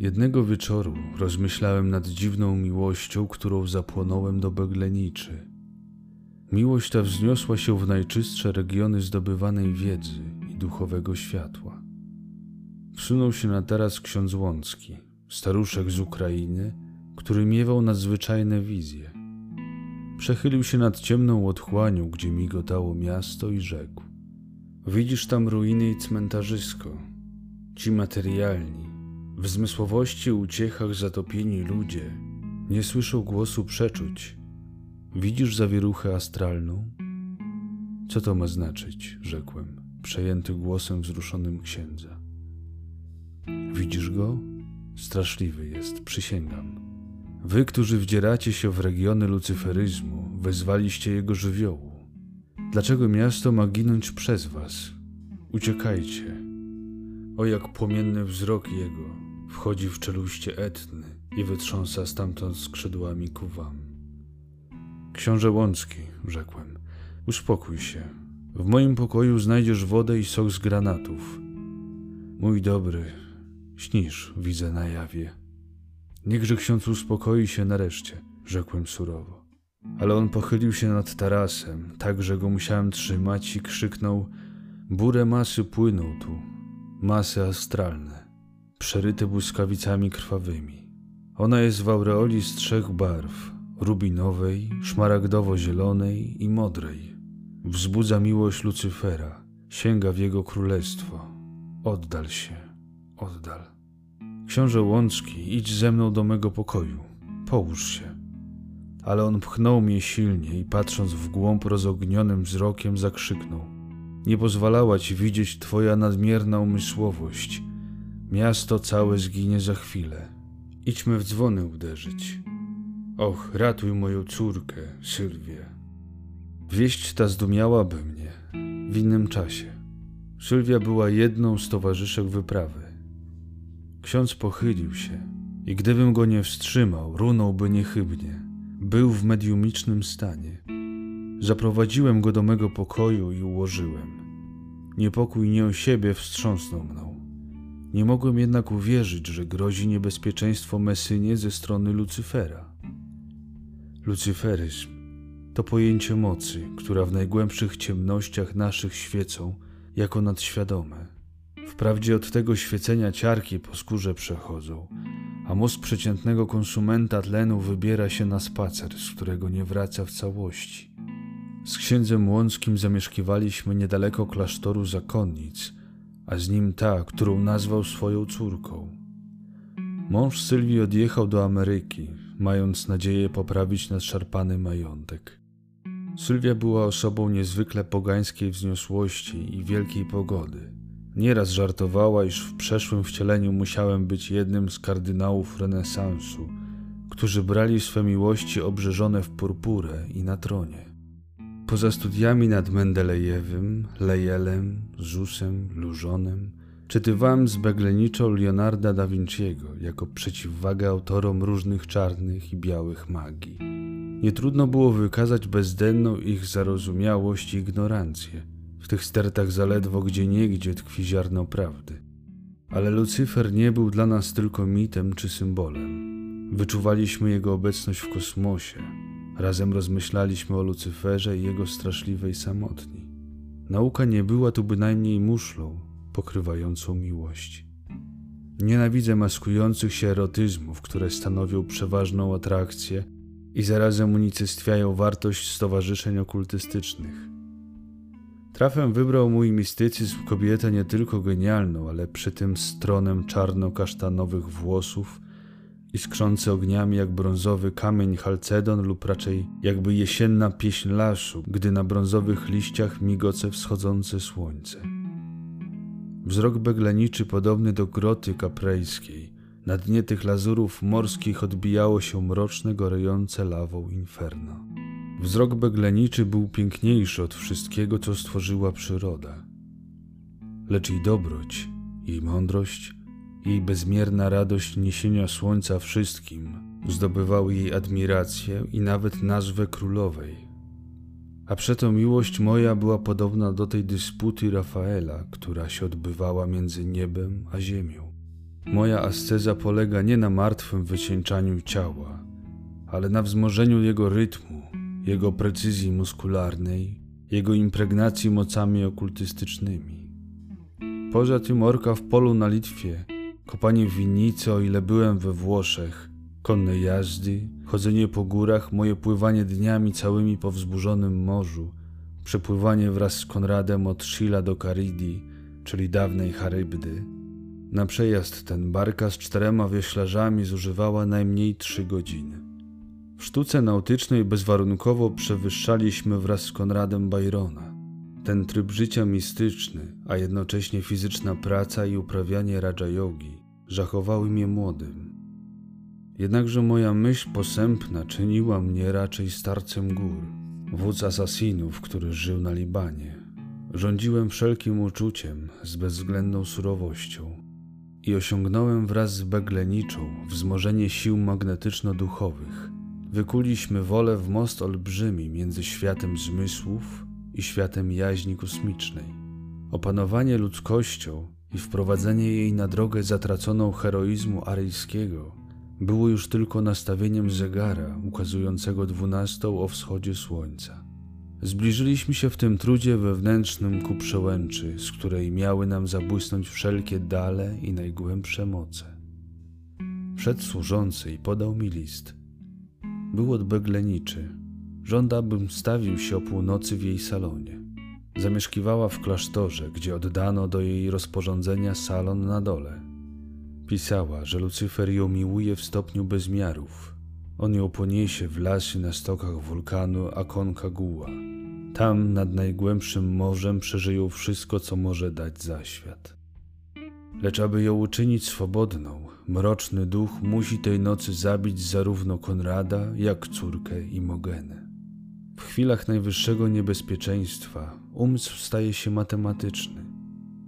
Jednego wieczoru rozmyślałem nad dziwną miłością, którą zapłonąłem do Begleniczy. Miłość ta wzniosła się w najczystsze regiony zdobywanej wiedzy i duchowego światła. Wsunął się na taras ksiądz Łącki, staruszek z Ukrainy, który miewał nadzwyczajne wizje. Przechylił się nad ciemną otchłanią, gdzie migotało miasto i rzekł. Widzisz tam ruiny i cmentarzysko. Ci materialni, w zmysłowości uciechach zatopieni ludzie nie słyszą głosu przeczuć. Widzisz zawieruchę astralną? Co to ma znaczyć? rzekłem, przejęty głosem wzruszonym księdza. Widzisz go? Straszliwy jest, przysięgam. Wy, którzy wdzieracie się w regiony lucyferyzmu, wezwaliście jego żywiołu. Dlaczego miasto ma ginąć przez was? Uciekajcie. O jak płomienny wzrok jego wchodzi w czeluście Etny i wytrząsa stamtąd skrzydłami ku wam. Książę Łącki, rzekłem, uspokój się. W moim pokoju znajdziesz wodę i sok z granatów. Mój dobry, śnisz, widzę na jawie. Niechże ksiądz uspokoi się nareszcie, rzekłem surowo. Ale on pochylił się nad tarasem, tak że go musiałem trzymać i krzyknął: Burę masy płyną tu, masy astralne, przeryte błyskawicami krwawymi. Ona jest w aureoli z trzech barw: rubinowej, szmaragdowo-zielonej i modrej. Wzbudza miłość Lucyfera, sięga w jego królestwo. Oddal się, oddal. Książę Łącki, idź ze mną do mego pokoju, połóż się. Ale on pchnął mnie silnie i patrząc w głąb rozognionym wzrokiem zakrzyknął. Nie pozwalała ci widzieć twoja nadmierna umysłowość. Miasto całe zginie za chwilę. Idźmy w dzwony uderzyć. Och, ratuj moją córkę, Sylwię. Wieść ta zdumiałaby mnie w innym czasie. Sylwia była jedną z towarzyszek wyprawy. Ksiądz pochylił się i gdybym go nie wstrzymał, runąłby niechybnie. Był w mediumicznym stanie. Zaprowadziłem go do mego pokoju i ułożyłem. Niepokój nie o siebie wstrząsnął mną. Nie mogłem jednak uwierzyć, że grozi niebezpieczeństwo Mesynie ze strony Lucyfera. Lucyferyzm to pojęcie mocy, która w najgłębszych ciemnościach naszych świecą jako nadświadome. Wprawdzie od tego świecenia ciarki po skórze przechodzą, a mózg przeciętnego konsumenta tlenu wybiera się na spacer, z którego nie wraca w całości. Z księdzem Łąckim zamieszkiwaliśmy niedaleko klasztoru zakonnic, a z nim ta, którą nazwał swoją córką. Mąż Sylwii odjechał do Ameryki, mając nadzieję poprawić nadszarpany majątek. Sylwia była osobą niezwykle pogańskiej wzniosłości i wielkiej pogody. Nieraz żartowała, iż w przeszłym wcieleniu musiałem być jednym z kardynałów renesansu, którzy brali swe miłości obrzeżone w purpurę i na tronie. Poza studiami nad Mendelejewym, Lejelem, Zusem, Lużonem, czytywałem zbegleniczo Leonarda da Vinciego jako przeciwwagę autorom różnych czarnych i białych magii. Nie trudno było wykazać bezdenną ich zarozumiałość i ignorancję – w tych stertach zaledwo gdzie niegdzie tkwi ziarno prawdy. Ale Lucyfer nie był dla nas tylko mitem czy symbolem. Wyczuwaliśmy jego obecność w kosmosie. Razem rozmyślaliśmy o Lucyferze i jego straszliwej samotni. Nauka nie była tu bynajmniej muszlą pokrywającą miłość. Nienawidzę maskujących się erotyzmów, które stanowią przeważną atrakcję i zarazem unicestwiają wartość stowarzyszeń okultystycznych. Trafem wybrał mój mistycyzm kobietę nie tylko genialną, ale przy tym stronem czarno-kasztanowych włosów, iskrzący ogniami jak brązowy kamień halcedon lub raczej jakby jesienna pieśń laszu, gdy na brązowych liściach migoce wschodzące słońce. Wzrok begleniczy podobny do groty kaprejskiej. Na dnie tych lazurów morskich odbijało się mroczne, gorejące lawą inferno. Wzrok begleniczy był piękniejszy od wszystkiego, co stworzyła przyroda. Lecz jej dobroć, jej mądrość, jej bezmierna radość niesienia słońca wszystkim zdobywały jej admirację i nawet nazwę królowej. A przeto miłość moja była podobna do tej dysputy Rafaela, która się odbywała między niebem a ziemią. Moja asceza polega nie na martwym wycieńczaniu ciała, ale na wzmożeniu jego rytmu, jego precyzji muskularnej, jego impregnacji mocami okultystycznymi. Poza tym orka w polu na Litwie, kopanie w winnicy, o ile byłem we Włoszech, konne jazdy, chodzenie po górach, moje pływanie dniami całymi po wzburzonym morzu, przepływanie wraz z Konradem od Shila do Karidi, czyli dawnej Charybdy. Na przejazd ten barka z czterema wioślarzami zużywała najmniej trzy godziny. W sztuce nautycznej bezwarunkowo przewyższaliśmy wraz z Konradem Byrona. Ten tryb życia mistyczny, a jednocześnie fizyczna praca i uprawianie raja yogi żachowały mnie młodym. Jednakże moja myśl posępna czyniła mnie raczej starcem gór, wódz asasinów, który żył na Libanie. Rządziłem wszelkim uczuciem z bezwzględną surowością i osiągnąłem wraz z Begleniczą wzmożenie sił magnetyczno-duchowych. Wykuliśmy wolę w most olbrzymi między światem zmysłów i światem jaźni kosmicznej. Opanowanie ludzkością i wprowadzenie jej na drogę zatraconą heroizmu aryjskiego było już tylko nastawieniem zegara ukazującego dwunastą o wschodzie słońca. Zbliżyliśmy się w tym trudzie wewnętrznym ku przełęczy, z której miały nam zabłysnąć wszelkie dale i najgłębsze moce. Przed służący i podał mi list. Był odbegleniczy. Żąda, bym stawił się o północy w jej salonie. Zamieszkiwała w klasztorze, gdzie oddano do jej rozporządzenia salon na dole. Pisała, że Lucyfer ją miłuje w stopniu bezmiarów. On ją poniesie w lasy na stokach wulkanu Aconcagua. Tam nad najgłębszym morzem przeżyją wszystko, co może dać zaświat. Lecz aby ją uczynić swobodną, mroczny duch musi tej nocy zabić zarówno Konrada, jak córkę i Mogenę. W chwilach najwyższego niebezpieczeństwa umysł staje się matematyczny.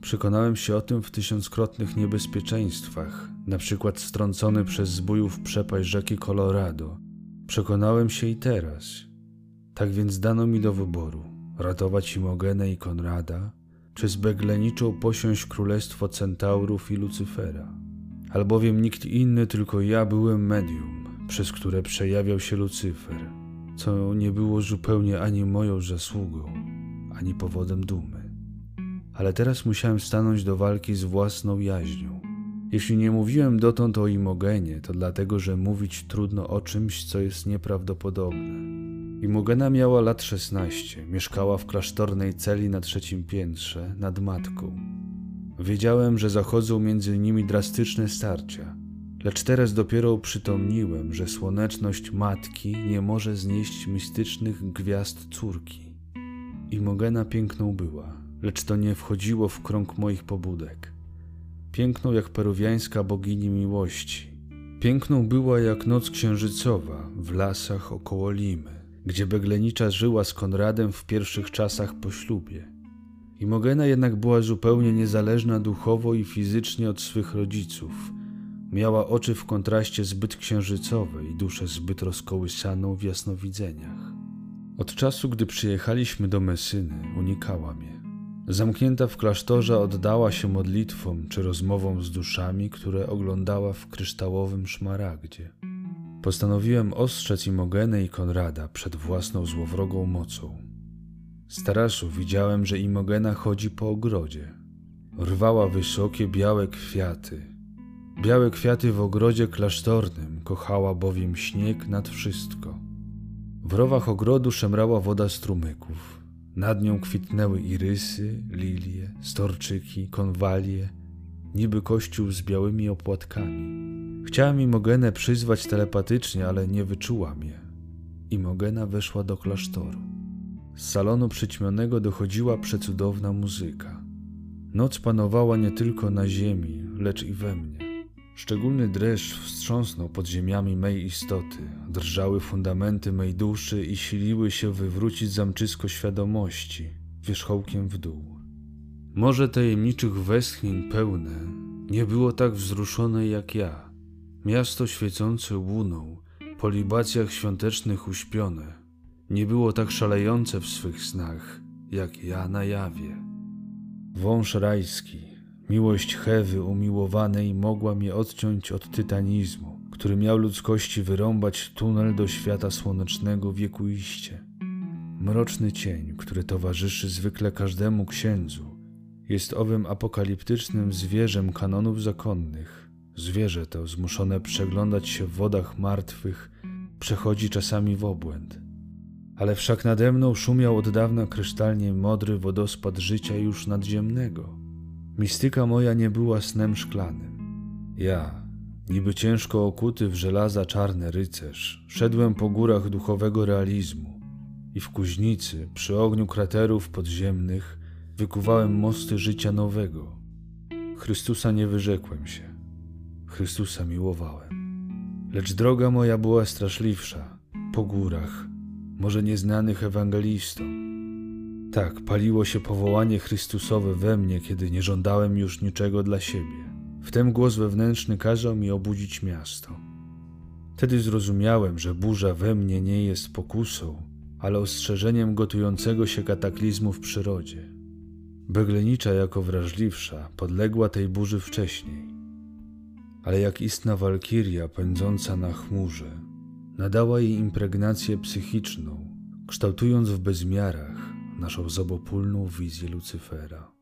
Przekonałem się o tym w tysiąckrotnych niebezpieczeństwach, na przykład strącony przez zbójów przepaść rzeki Colorado. Przekonałem się i teraz. Tak więc dano mi do wyboru ratować Imogenę i Konrada, czy z Begleniczą posiąść królestwo centaurów i Lucyfera. Albowiem nikt inny, tylko ja byłem medium, przez które przejawiał się Lucyfer, co nie było zupełnie ani moją zasługą, ani powodem dumy. Ale teraz musiałem stanąć do walki z własną jaźnią. Jeśli nie mówiłem dotąd o Imogenie, to dlatego, że mówić trudno o czymś, co jest nieprawdopodobne. Imogena miała lat 16, mieszkała w klasztornej celi na trzecim piętrze, nad matką. Wiedziałem, że zachodzą między nimi drastyczne starcia, lecz teraz dopiero uprzytomniłem, że słoneczność matki nie może znieść mistycznych gwiazd córki. Imogena piękną była, lecz to nie wchodziło w krąg moich pobudek. Piękną jak peruwiańska bogini miłości. Piękną była jak noc księżycowa w lasach około Limy, gdzie Beglenicza żyła z Konradem w pierwszych czasach po ślubie. Imogena jednak była zupełnie niezależna duchowo i fizycznie od swych rodziców. Miała oczy w kontraście zbyt księżycowe i duszę zbyt rozkołysaną w jasnowidzeniach. Od czasu, gdy przyjechaliśmy do Mesyny, unikała mnie. Zamknięta w klasztorze oddała się modlitwom czy rozmowom z duszami, które oglądała w kryształowym szmaragdzie. Postanowiłem ostrzec Imogenę i Konrada przed własną złowrogą mocą. Z tarasu widziałem, że Imogena chodzi po ogrodzie. Rwała wysokie, białe kwiaty. Białe kwiaty w ogrodzie klasztornym, kochała bowiem śnieg nad wszystko. W rowach ogrodu szemrała woda strumyków. Nad nią kwitnęły irysy, lilie, storczyki, konwalie, niby kościół z białymi opłatkami. Chciałem Imogenę przyzwać telepatycznie, ale nie wyczułam je. Imogena weszła do klasztoru. Z salonu przyćmionego dochodziła przecudowna muzyka. Noc panowała nie tylko na ziemi, lecz i we mnie. Szczególny dreszcz wstrząsnął podziemiami mej istoty, drżały fundamenty mej duszy i siliły się wywrócić zamczysko świadomości, wierzchołkiem w dół. Morze tajemniczych westchnień pełne nie było tak wzruszone jak ja. Miasto świecące łuną, po libacjach świątecznych uśpione, nie było tak szalejące w swych snach, jak ja na jawie. Wąż rajski, Miłość Hewy umiłowanej mogła mnie odciąć od tytanizmu, który miał ludzkości wyrąbać tunel do świata słonecznego wiekuiście. Mroczny cień, który towarzyszy zwykle każdemu księdzu, jest owym apokaliptycznym zwierzem kanonów zakonnych. Zwierzę to, zmuszone przeglądać się w wodach martwych, przechodzi czasami w obłęd. Ale wszak nade mną szumiał od dawna krysztalnie modry wodospad życia już nadziemnego. Mistyka moja nie była snem szklanym. Ja, niby ciężko okuty w żelaza czarny rycerz, szedłem po górach duchowego realizmu i w kuźnicy, przy ogniu kraterów podziemnych, wykuwałem mosty życia nowego. Chrystusa nie wyrzekłem się. Chrystusa miłowałem. Lecz droga moja była straszliwsza, po górach, może nieznanych ewangelistom. Tak, paliło się powołanie Chrystusowe we mnie, kiedy nie żądałem już niczego dla siebie. Wtem głos wewnętrzny kazał mi obudzić miasto. Wtedy zrozumiałem, że burza we mnie nie jest pokusą, ale ostrzeżeniem gotującego się kataklizmu w przyrodzie. Beglenicza jako wrażliwsza podległa tej burzy wcześniej, ale jak istna walkiria pędząca na chmurze, nadała jej impregnację psychiczną, kształtując w bezmiarach naszą zobopólną wizję Lucyfera.